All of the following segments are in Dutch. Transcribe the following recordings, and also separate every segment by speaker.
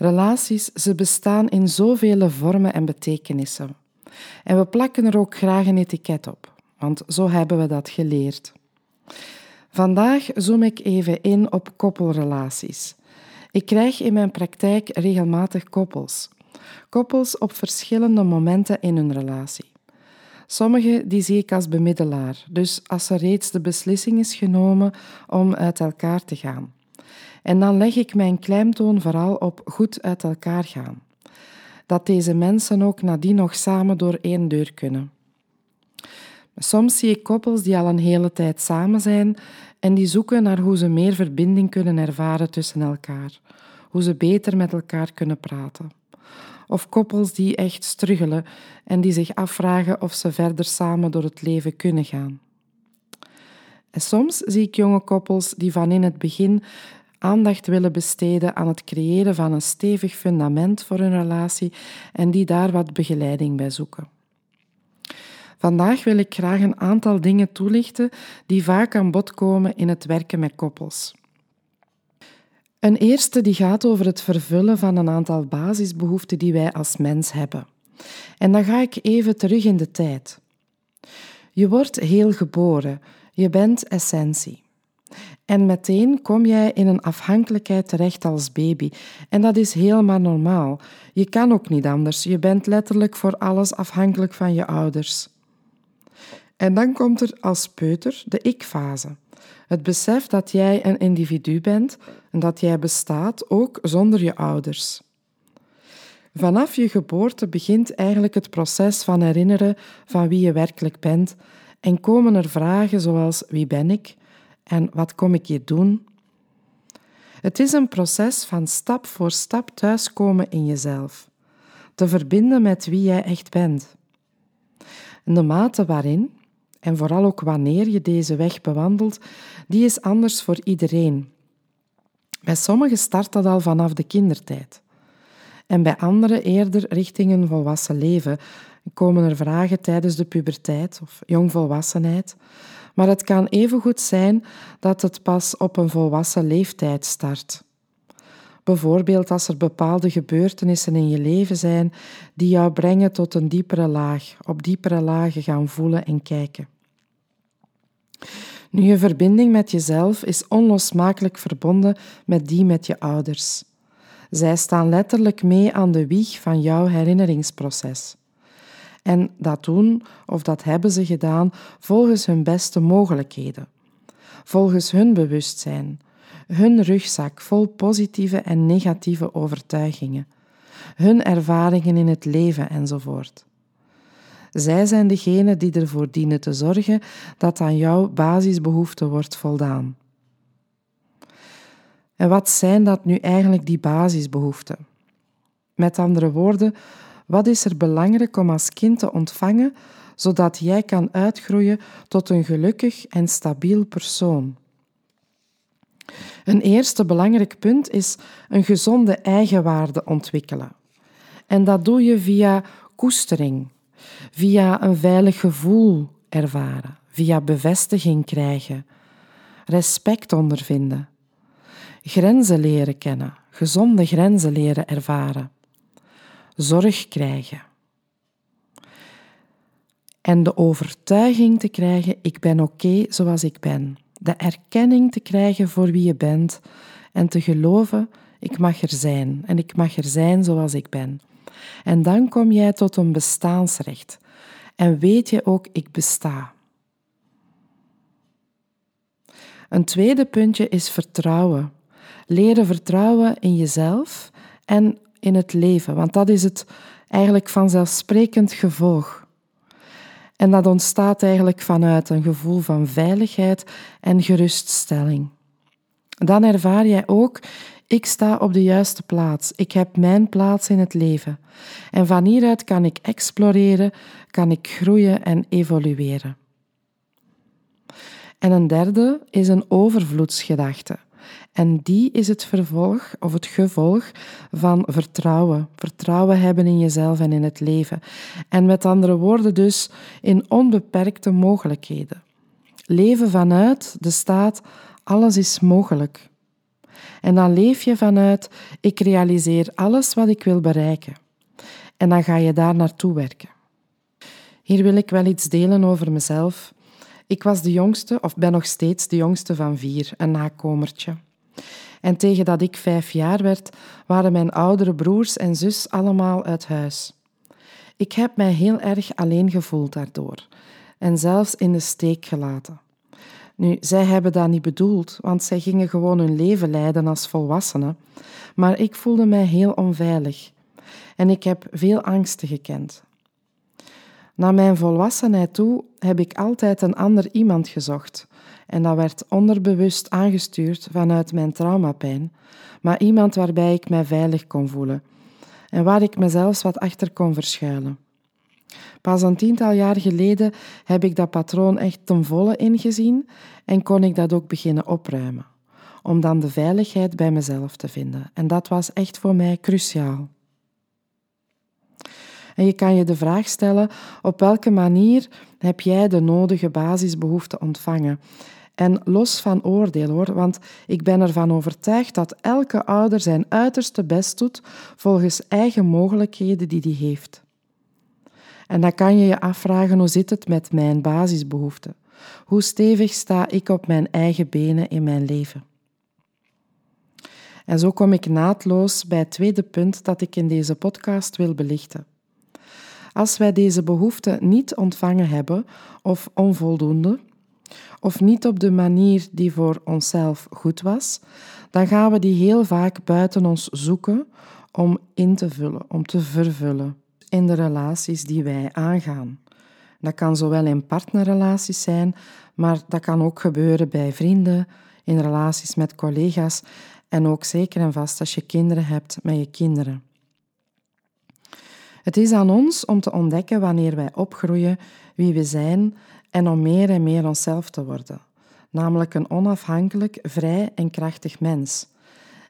Speaker 1: Relaties, ze bestaan in zoveel vormen en betekenissen. En we plakken er ook graag een etiket op, want zo hebben we dat geleerd. Vandaag zoom ik even in op koppelrelaties. Ik krijg in mijn praktijk regelmatig koppels. Koppels op verschillende momenten in hun relatie. Sommige die zie ik als bemiddelaar, dus als er reeds de beslissing is genomen om uit elkaar te gaan. En dan leg ik mijn klemtoon vooral op goed uit elkaar gaan. Dat deze mensen ook nadien nog samen door één deur kunnen. Soms zie ik koppels die al een hele tijd samen zijn en die zoeken naar hoe ze meer verbinding kunnen ervaren tussen elkaar, hoe ze beter met elkaar kunnen praten. Of koppels die echt struggelen en die zich afvragen of ze verder samen door het leven kunnen gaan. En soms zie ik jonge koppels die van in het begin aandacht willen besteden aan het creëren van een stevig fundament voor hun relatie en die daar wat begeleiding bij zoeken. Vandaag wil ik graag een aantal dingen toelichten die vaak aan bod komen in het werken met koppels. Een eerste die gaat over het vervullen van een aantal basisbehoeften die wij als mens hebben. En dan ga ik even terug in de tijd. Je wordt heel geboren, je bent essentie. En meteen kom jij in een afhankelijkheid terecht als baby. En dat is helemaal normaal. Je kan ook niet anders. Je bent letterlijk voor alles afhankelijk van je ouders. En dan komt er als peuter de ik-fase. Het besef dat jij een individu bent en dat jij bestaat ook zonder je ouders. Vanaf je geboorte begint eigenlijk het proces van herinneren van wie je werkelijk bent en komen er vragen zoals wie ben ik en wat kom ik hier doen? Het is een proces van stap voor stap thuiskomen in jezelf, te verbinden met wie jij echt bent. En de mate waarin, en vooral ook wanneer je deze weg bewandelt, die is anders voor iedereen. Bij sommigen start dat al vanaf de kindertijd. En bij anderen eerder richting een volwassen leven. Komen er vragen tijdens de puberteit of jongvolwassenheid, maar het kan evengoed zijn dat het pas op een volwassen leeftijd start. Bijvoorbeeld als er bepaalde gebeurtenissen in je leven zijn die jou brengen tot een diepere laag, op diepere lagen gaan voelen en kijken. Nu, je verbinding met jezelf is onlosmakelijk verbonden met die met je ouders. Zij staan letterlijk mee aan de wieg van jouw herinneringsproces. En dat doen, of dat hebben ze gedaan, volgens hun beste mogelijkheden, volgens hun bewustzijn, hun rugzak vol positieve en negatieve overtuigingen, hun ervaringen in het leven enzovoort. Zij zijn degene die ervoor dienen te zorgen dat aan jouw basisbehoeften wordt voldaan. En wat zijn dat nu eigenlijk, die basisbehoeften? Met andere woorden, wat is er belangrijk om als kind te ontvangen, zodat jij kan uitgroeien tot een gelukkig en stabiel persoon? Een eerste belangrijk punt is een gezonde eigenwaarde ontwikkelen. En dat doe je via koestering, via een veilig gevoel ervaren, via bevestiging krijgen, respect ondervinden, grenzen leren kennen, gezonde grenzen leren ervaren zorg krijgen. En de overtuiging te krijgen, ik ben oké zoals ik ben. De erkenning te krijgen voor wie je bent en te geloven, ik mag er zijn en ik mag er zijn zoals ik ben. En dan kom jij tot een bestaansrecht en weet je ook, ik besta. Een tweede puntje is vertrouwen. Leren vertrouwen in jezelf en in het leven, want dat is het eigenlijk vanzelfsprekend gevolg. En dat ontstaat eigenlijk vanuit een gevoel van veiligheid en geruststelling. Dan ervaar jij ook, Ik sta op de juiste plaats. Ik heb mijn plaats in het leven. En van hieruit kan ik exploreren, kan ik groeien en evolueren. En een derde is een overvloedsgedachte. En die is het vervolg of het gevolg van vertrouwen. Vertrouwen hebben in jezelf en in het leven. En met andere woorden dus in onbeperkte mogelijkheden. Leven vanuit de staat alles is mogelijk. En dan leef je vanuit ik realiseer alles wat ik wil bereiken. En dan ga je daar naartoe werken. Hier wil ik wel iets delen over mezelf. Ik was de jongste, of ben nog steeds de jongste van vier, een nakomertje. En tegen dat ik vijf jaar werd, waren mijn oudere broers en zus allemaal uit huis. Ik heb mij heel erg alleen gevoeld daardoor en zelfs in de steek gelaten. Nu, zij hebben dat niet bedoeld, want zij gingen gewoon hun leven leiden als volwassenen. Maar ik voelde mij heel onveilig en ik heb veel angsten gekend. Na mijn volwassenheid toe heb ik altijd een ander iemand gezocht. En dat werd onderbewust aangestuurd vanuit mijn traumapijn, maar iemand waarbij ik mij veilig kon voelen en waar ik mezelf wat achter kon verschuilen. Pas een tiental jaar geleden heb ik dat patroon echt ten volle ingezien en kon ik dat ook beginnen opruimen, om dan de veiligheid bij mezelf te vinden. En dat was echt voor mij cruciaal. En je kan je de vraag stellen: op welke manier heb jij de nodige basisbehoeften ontvangen? En los van oordeel hoor, want ik ben ervan overtuigd dat elke ouder zijn uiterste best doet volgens eigen mogelijkheden die hij heeft. En dan kan je je afvragen hoe zit het met mijn basisbehoeften? Hoe stevig sta ik op mijn eigen benen in mijn leven? En zo kom ik naadloos bij het tweede punt dat ik in deze podcast wil belichten. Als wij deze behoeften niet ontvangen hebben of onvoldoende, of niet op de manier die voor onszelf goed was, dan gaan we die heel vaak buiten ons zoeken om in te vullen, om te vervullen in de relaties die wij aangaan. Dat kan zowel in partnerrelaties zijn, maar dat kan ook gebeuren bij vrienden, in relaties met collega's en ook zeker en vast als je kinderen hebt met je kinderen. Het is aan ons om te ontdekken wanneer wij opgroeien wie we zijn en om meer en meer onszelf te worden, namelijk een onafhankelijk, vrij en krachtig mens.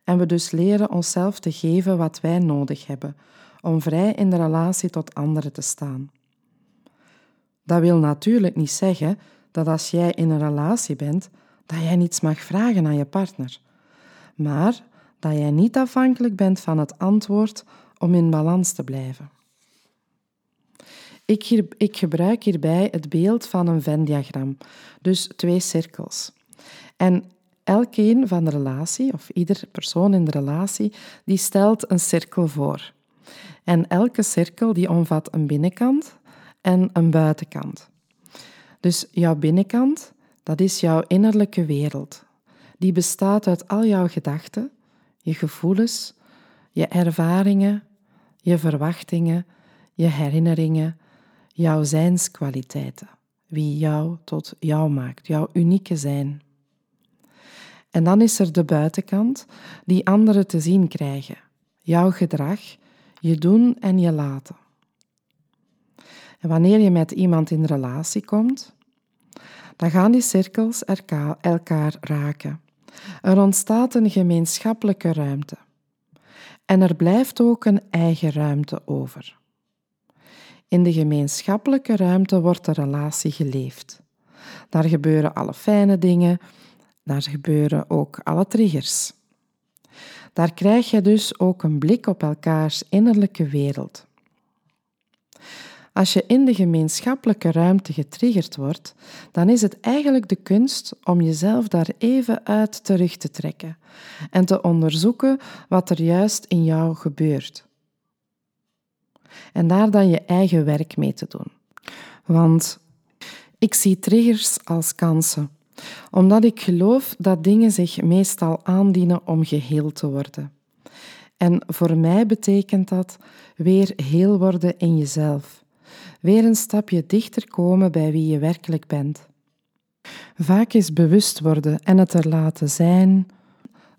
Speaker 1: En we dus leren onszelf te geven wat wij nodig hebben om vrij in de relatie tot anderen te staan. Dat wil natuurlijk niet zeggen dat als jij in een relatie bent, dat jij niets mag vragen aan je partner, maar dat jij niet afhankelijk bent van het antwoord om in balans te blijven. Ik, gebruik hierbij het beeld van een Venn-diagram, dus twee cirkels. En elkeen van de relatie, of ieder persoon in de relatie, die stelt een cirkel voor. En elke cirkel die omvat een binnenkant en een buitenkant. Dus jouw binnenkant, dat is jouw innerlijke wereld. Die bestaat uit al jouw gedachten, je gevoelens, je ervaringen, je verwachtingen, je herinneringen, jouw zijnskwaliteiten, wie jou tot jou maakt, jouw unieke zijn. En dan is er de buitenkant, die anderen te zien krijgen, jouw gedrag, je doen en je laten. En wanneer je met iemand in relatie komt, dan gaan die cirkels elkaar raken. Er ontstaat een gemeenschappelijke ruimte. En er blijft ook een eigen ruimte over. In de gemeenschappelijke ruimte wordt de relatie geleefd. Daar gebeuren alle fijne dingen, daar gebeuren ook alle triggers. Daar krijg je dus ook een blik op elkaars innerlijke wereld. Als je in de gemeenschappelijke ruimte getriggerd wordt, dan is het eigenlijk de kunst om jezelf daar even uit terug te trekken en te onderzoeken wat er juist in jou gebeurt. En daar dan je eigen werk mee te doen. Want ik zie triggers als kansen omdat ik geloof dat dingen zich meestal aandienen om geheel te worden. En voor mij betekent dat weer heel worden in jezelf, weer een stapje dichter komen bij wie je werkelijk bent. Vaak is bewust worden en het er laten zijn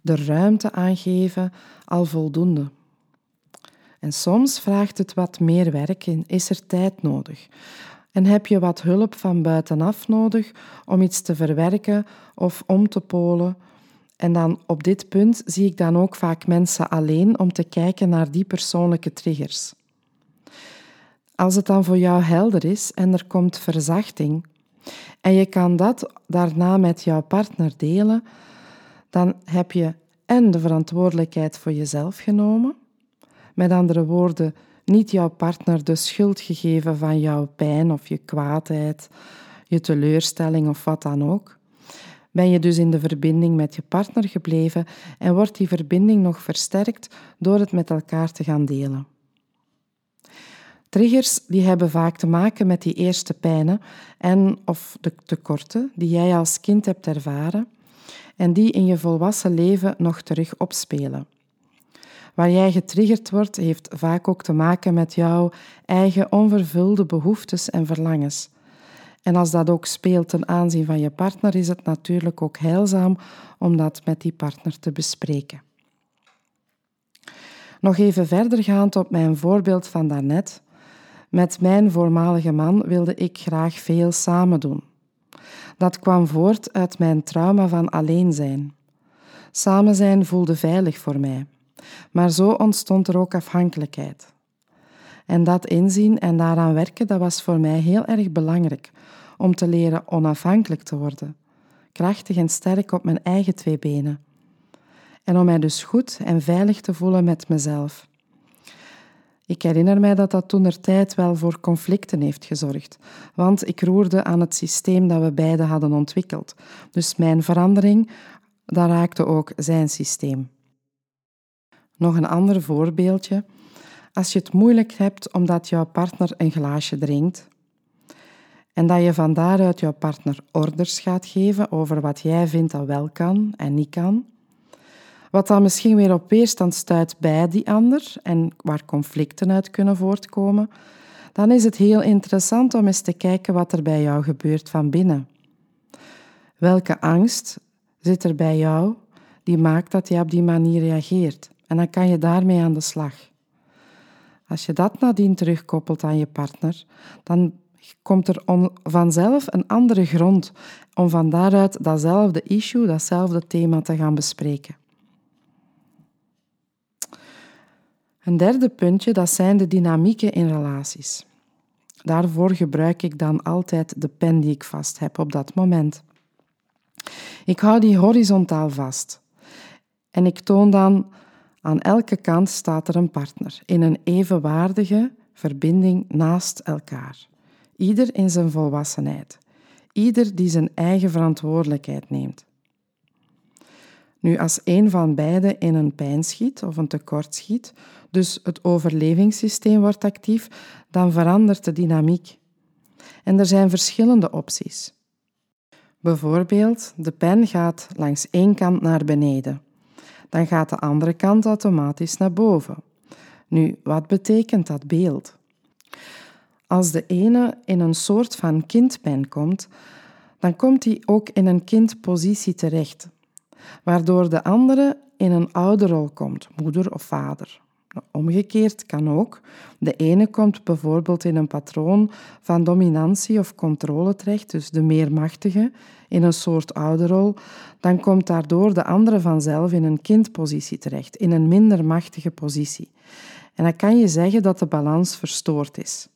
Speaker 1: de ruimte aangeven al voldoende. En soms vraagt het wat meer werk en is er tijd nodig. En heb je wat hulp van buitenaf nodig om iets te verwerken of om te polen. En dan op dit punt zie ik dan ook vaak mensen alleen om te kijken naar die persoonlijke triggers. Als het dan voor jou helder is en er komt verzachting en je kan dat daarna met jouw partner delen, dan heb je en de verantwoordelijkheid voor jezelf genomen. Met andere woorden, niet jouw partner de schuld gegeven van jouw pijn of je kwaadheid, je teleurstelling of wat dan ook. Ben je dus in de verbinding met je partner gebleven en wordt die verbinding nog versterkt door het met elkaar te gaan delen. Triggers die hebben vaak te maken met die eerste pijnen en of de tekorten die jij als kind hebt ervaren en die in je volwassen leven nog terug opspelen. Waar jij getriggerd wordt, heeft vaak ook te maken met jouw eigen onvervulde behoeftes en verlangens. En als dat ook speelt ten aanzien van je partner, is het natuurlijk ook heilzaam om dat met die partner te bespreken. Nog even verder gaand op mijn voorbeeld van daarnet. Met mijn voormalige man wilde ik graag veel samen doen. Dat kwam voort uit mijn trauma van alleen zijn. Samen zijn voelde veilig voor mij. Maar zo ontstond er ook afhankelijkheid. En dat inzien en daaraan werken, dat was voor mij heel erg belangrijk om te leren onafhankelijk te worden, krachtig en sterk op mijn eigen twee benen. En om mij dus goed en veilig te voelen met mezelf. Ik herinner mij dat dat toen er tijd wel voor conflicten heeft gezorgd, want ik roerde aan het systeem dat we beiden hadden ontwikkeld. Dus mijn verandering, dat raakte ook zijn systeem. Nog een ander voorbeeldje. Als je het moeilijk hebt omdat jouw partner een glaasje drinkt en dat je van daaruit jouw partner orders gaat geven over wat jij vindt dat wel kan en niet kan, wat dan misschien weer op weerstand stuit bij die ander en waar conflicten uit kunnen voortkomen, dan is het heel interessant om eens te kijken wat er bij jou gebeurt van binnen. Welke angst zit er bij jou die maakt dat je op die manier reageert? En dan kan je daarmee aan de slag. Als je dat nadien terugkoppelt aan je partner, dan komt er vanzelf een andere grond om van daaruit datzelfde issue, datzelfde thema te gaan bespreken. Een derde puntje, dat zijn de dynamieken in relaties. Daarvoor gebruik ik dan altijd de pen die ik vast heb op dat moment. Ik hou die horizontaal vast. En ik toon dan aan elke kant staat er een partner in een evenwaardige verbinding naast elkaar. Ieder in zijn volwassenheid. Ieder die zijn eigen verantwoordelijkheid neemt. Nu, als een van beiden in een pijn schiet of een tekort schiet, dus het overlevingssysteem wordt actief, dan verandert de dynamiek. En er zijn verschillende opties. Bijvoorbeeld, de pen gaat langs één kant naar beneden. Dan gaat de andere kant automatisch naar boven. Nu, wat betekent dat beeld? Als de ene in een soort van kindpen komt, dan komt hij ook in een kindpositie terecht waardoor de andere in een ouderrol komt, moeder of vader. Omgekeerd kan ook. De ene komt bijvoorbeeld in een patroon van dominantie of controle terecht, dus de meer machtige, in een soort ouderrol. Dan komt daardoor de andere vanzelf in een kindpositie terecht, in een minder machtige positie. En dan kan je zeggen dat de balans verstoord is.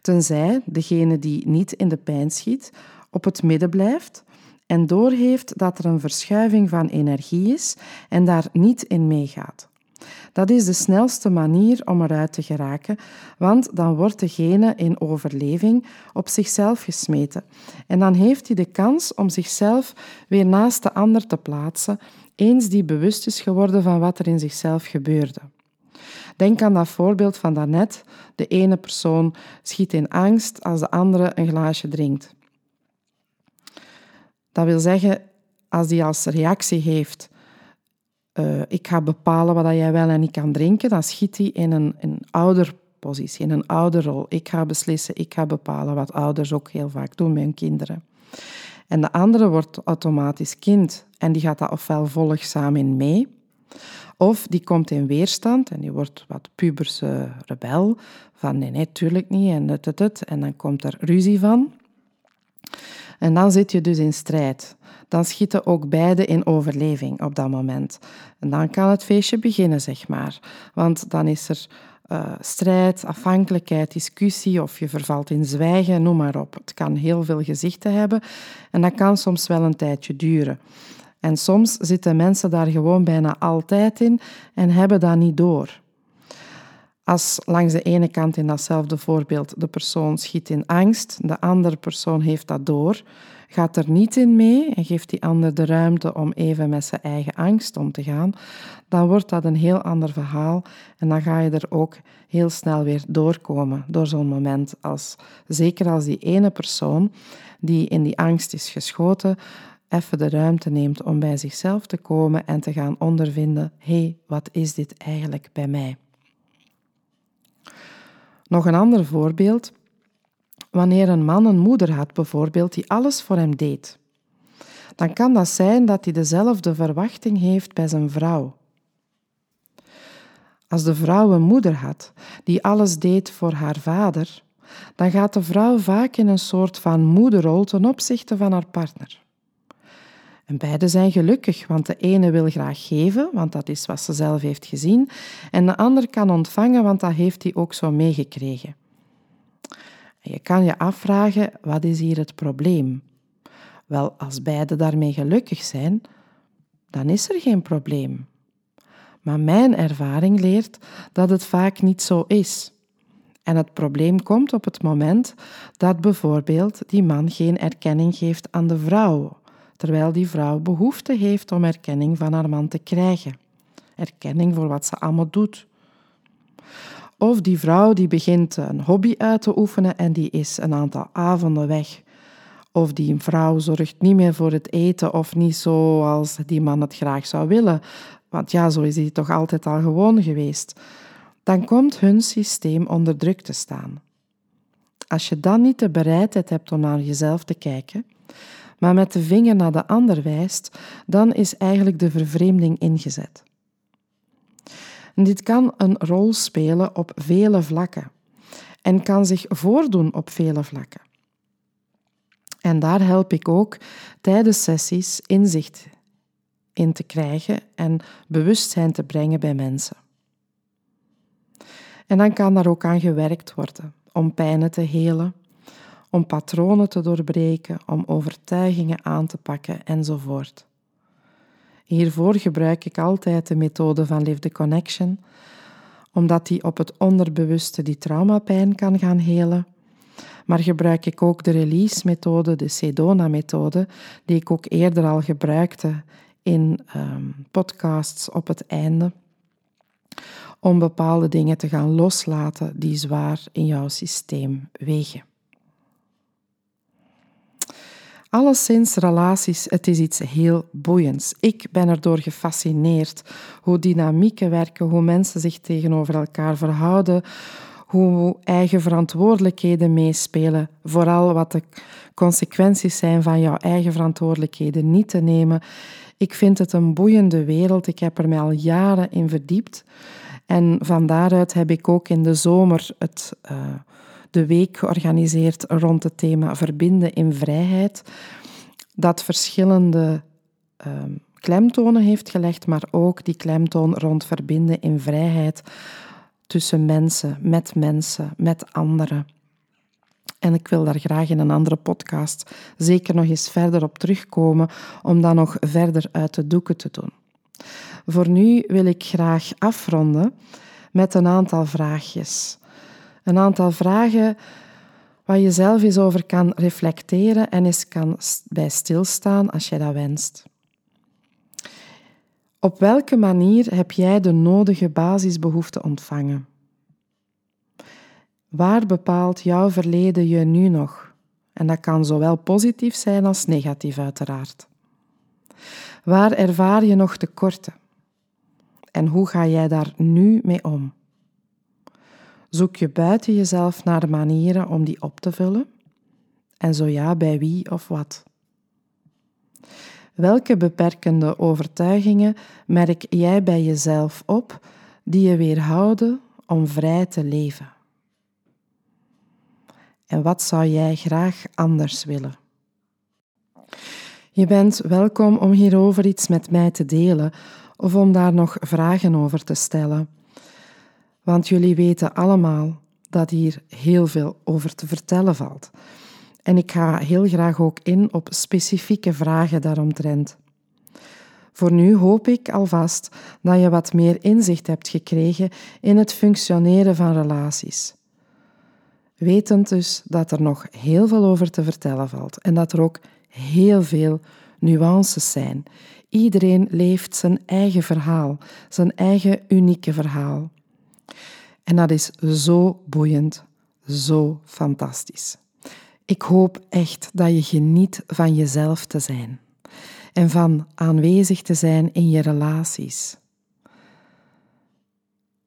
Speaker 1: Tenzij degene die niet in de pijn schiet op het midden blijft en doorheeft dat er een verschuiving van energie is en daar niet in meegaat. Dat is de snelste manier om eruit te geraken, want dan wordt degene in overleving op zichzelf gesmeten. En dan heeft hij de kans om zichzelf weer naast de ander te plaatsen, eens die bewust is geworden van wat er in zichzelf gebeurde. Denk aan dat voorbeeld van daarnet. De ene persoon schiet in angst als de andere een glaasje drinkt. Dat wil zeggen, als die als reactie heeft, uh, ik ga bepalen wat jij wel en niet kan drinken, dan schiet hij in een, een ouderpositie, in een ouderrol. Ik ga beslissen, ik ga bepalen, wat ouders ook heel vaak doen met hun kinderen. En de andere wordt automatisch kind en die gaat dat ofwel volgzaam in mee, of die komt in weerstand en die wordt wat puberse rebel, van nee, nee, tuurlijk niet, en, het, het, en dan komt er ruzie van. En dan zit je dus in strijd. Dan schieten ook beide in overleving op dat moment. En dan kan het feestje beginnen, zeg maar. Want dan is er uh, strijd, afhankelijkheid, discussie of je vervalt in zwijgen, noem maar op. Het kan heel veel gezichten hebben en dat kan soms wel een tijdje duren. En soms zitten mensen daar gewoon bijna altijd in en hebben dat niet door. Als langs de ene kant in datzelfde voorbeeld de persoon schiet in angst, de andere persoon heeft dat door, gaat er niet in mee en geeft die ander de ruimte om even met zijn eigen angst om te gaan, dan wordt dat een heel ander verhaal en dan ga je er ook heel snel weer doorkomen door zo'n moment. Als, zeker als die ene persoon die in die angst is geschoten, even de ruimte neemt om bij zichzelf te komen en te gaan ondervinden: hé, hey, wat is dit eigenlijk bij mij? Nog een ander voorbeeld. Wanneer een man een moeder had, bijvoorbeeld, die alles voor hem deed, dan kan dat zijn dat hij dezelfde verwachting heeft bij zijn vrouw. Als de vrouw een moeder had die alles deed voor haar vader, dan gaat de vrouw vaak in een soort van moederrol ten opzichte van haar partner. En beide zijn gelukkig, want de ene wil graag geven, want dat is wat ze zelf heeft gezien, en de ander kan ontvangen, want dat heeft hij ook zo meegekregen. Je kan je afvragen, wat is hier het probleem? Wel, als beide daarmee gelukkig zijn, dan is er geen probleem. Maar mijn ervaring leert dat het vaak niet zo is. En het probleem komt op het moment dat bijvoorbeeld die man geen erkenning geeft aan de vrouw terwijl die vrouw behoefte heeft om erkenning van haar man te krijgen. Erkenning voor wat ze allemaal doet. Of die vrouw die begint een hobby uit te oefenen en die is een aantal avonden weg. Of die vrouw zorgt niet meer voor het eten of niet zoals die man het graag zou willen. Want ja, zo is hij toch altijd al gewoon geweest. Dan komt hun systeem onder druk te staan. Als je dan niet de bereidheid hebt om naar jezelf te kijken, maar met de vinger naar de ander wijst, dan is eigenlijk de vervreemding ingezet. En dit kan een rol spelen op vele vlakken en kan zich voordoen op vele vlakken. En daar help ik ook tijdens sessies inzicht in te krijgen en bewustzijn te brengen bij mensen. En dan kan daar ook aan gewerkt worden om pijnen te helen, om patronen te doorbreken, om overtuigingen aan te pakken enzovoort. Hiervoor gebruik ik altijd de methode van Live the Connection, omdat die op het onderbewuste die traumapijn kan gaan helen. Maar gebruik ik ook de release-methode, de Sedona-methode, die ik ook eerder al gebruikte in um, podcasts op het einde, om bepaalde dingen te gaan loslaten die zwaar in jouw systeem wegen. Alleszins relaties, het is iets heel boeiends. Ik ben erdoor gefascineerd hoe dynamieken werken, hoe mensen zich tegenover elkaar verhouden, hoe eigen verantwoordelijkheden meespelen, vooral wat de consequenties zijn van jouw eigen verantwoordelijkheden niet te nemen. Ik vind het een boeiende wereld. Ik heb er mij al jaren in verdiept. En van daaruit heb ik ook in de zomer het uh, de week georganiseerd rond het thema verbinden in vrijheid, dat verschillende uh, klemtonen heeft gelegd, maar ook die klemtoon rond verbinden in vrijheid tussen mensen, met mensen, met anderen. En ik wil daar graag in een andere podcast zeker nog eens verder op terugkomen om dat nog verder uit de doeken te doen. Voor nu wil ik graag afronden met een aantal vraagjes een aantal vragen waar je zelf eens over kan reflecteren en eens kan bij stilstaan als je dat wenst. Op welke manier heb jij de nodige basisbehoeften ontvangen? Waar bepaalt jouw verleden je nu nog? En dat kan zowel positief zijn als negatief, uiteraard. Waar ervaar je nog tekorten? En hoe ga jij daar nu mee om? Zoek je buiten jezelf naar manieren om die op te vullen? En zo ja, bij wie of wat? Welke beperkende overtuigingen merk jij bij jezelf op die je weerhouden om vrij te leven? En wat zou jij graag anders willen? Je bent welkom om hierover iets met mij te delen of om daar nog vragen over te stellen. Want jullie weten allemaal dat hier heel veel over te vertellen valt. En ik ga heel graag ook in op specifieke vragen daaromtrent. Voor nu hoop ik alvast dat je wat meer inzicht hebt gekregen in het functioneren van relaties. Wetend dus dat er nog heel veel over te vertellen valt en dat er ook heel veel nuances zijn. Iedereen leeft zijn eigen verhaal, zijn eigen unieke verhaal. En dat is zo boeiend, zo fantastisch. Ik hoop echt dat je geniet van jezelf te zijn en van aanwezig te zijn in je relaties.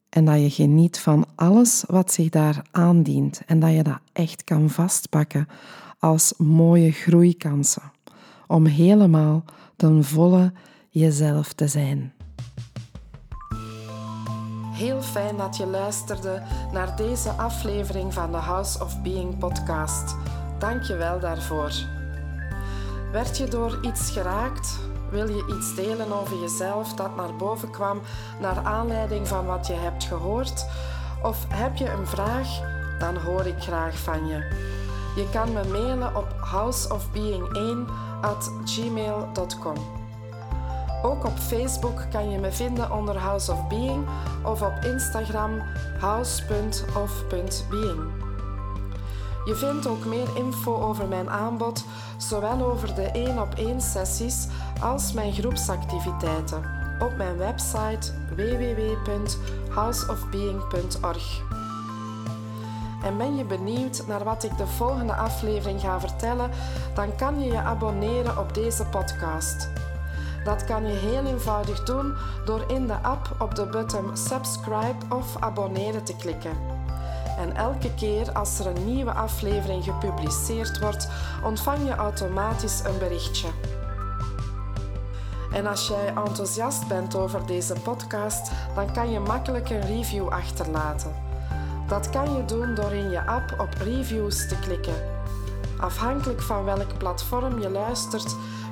Speaker 1: En dat je geniet van alles wat zich daar aandient en dat je dat echt kan vastpakken als mooie groeikansen om helemaal ten volle jezelf te zijn. Heel fijn dat je luisterde naar deze aflevering van de House of Being podcast. Dank je wel daarvoor. Werd je door iets geraakt? Wil je iets delen over jezelf dat naar boven kwam naar aanleiding van wat je hebt gehoord? Of heb je een vraag? Dan hoor ik graag van je. Je kan me mailen op houseofbeing1 Ook op Facebook kan je me vinden onder House of Being of op Instagram house.of.being. Je vindt ook meer info over mijn aanbod, zowel over de 1 op 1 sessies als mijn groepsactiviteiten op mijn website www.houseofbeing.org. En ben je benieuwd naar wat ik de volgende aflevering ga vertellen, dan kan je je abonneren op deze podcast. Dat kan je heel eenvoudig doen door in de app op de button subscribe of abonneren te klikken. En elke keer als er een nieuwe aflevering gepubliceerd wordt, ontvang je automatisch een berichtje. En als jij enthousiast bent over deze podcast, dan kan je makkelijk een review achterlaten. Dat kan je doen door in je app op reviews te klikken. Afhankelijk van welk platform je luistert,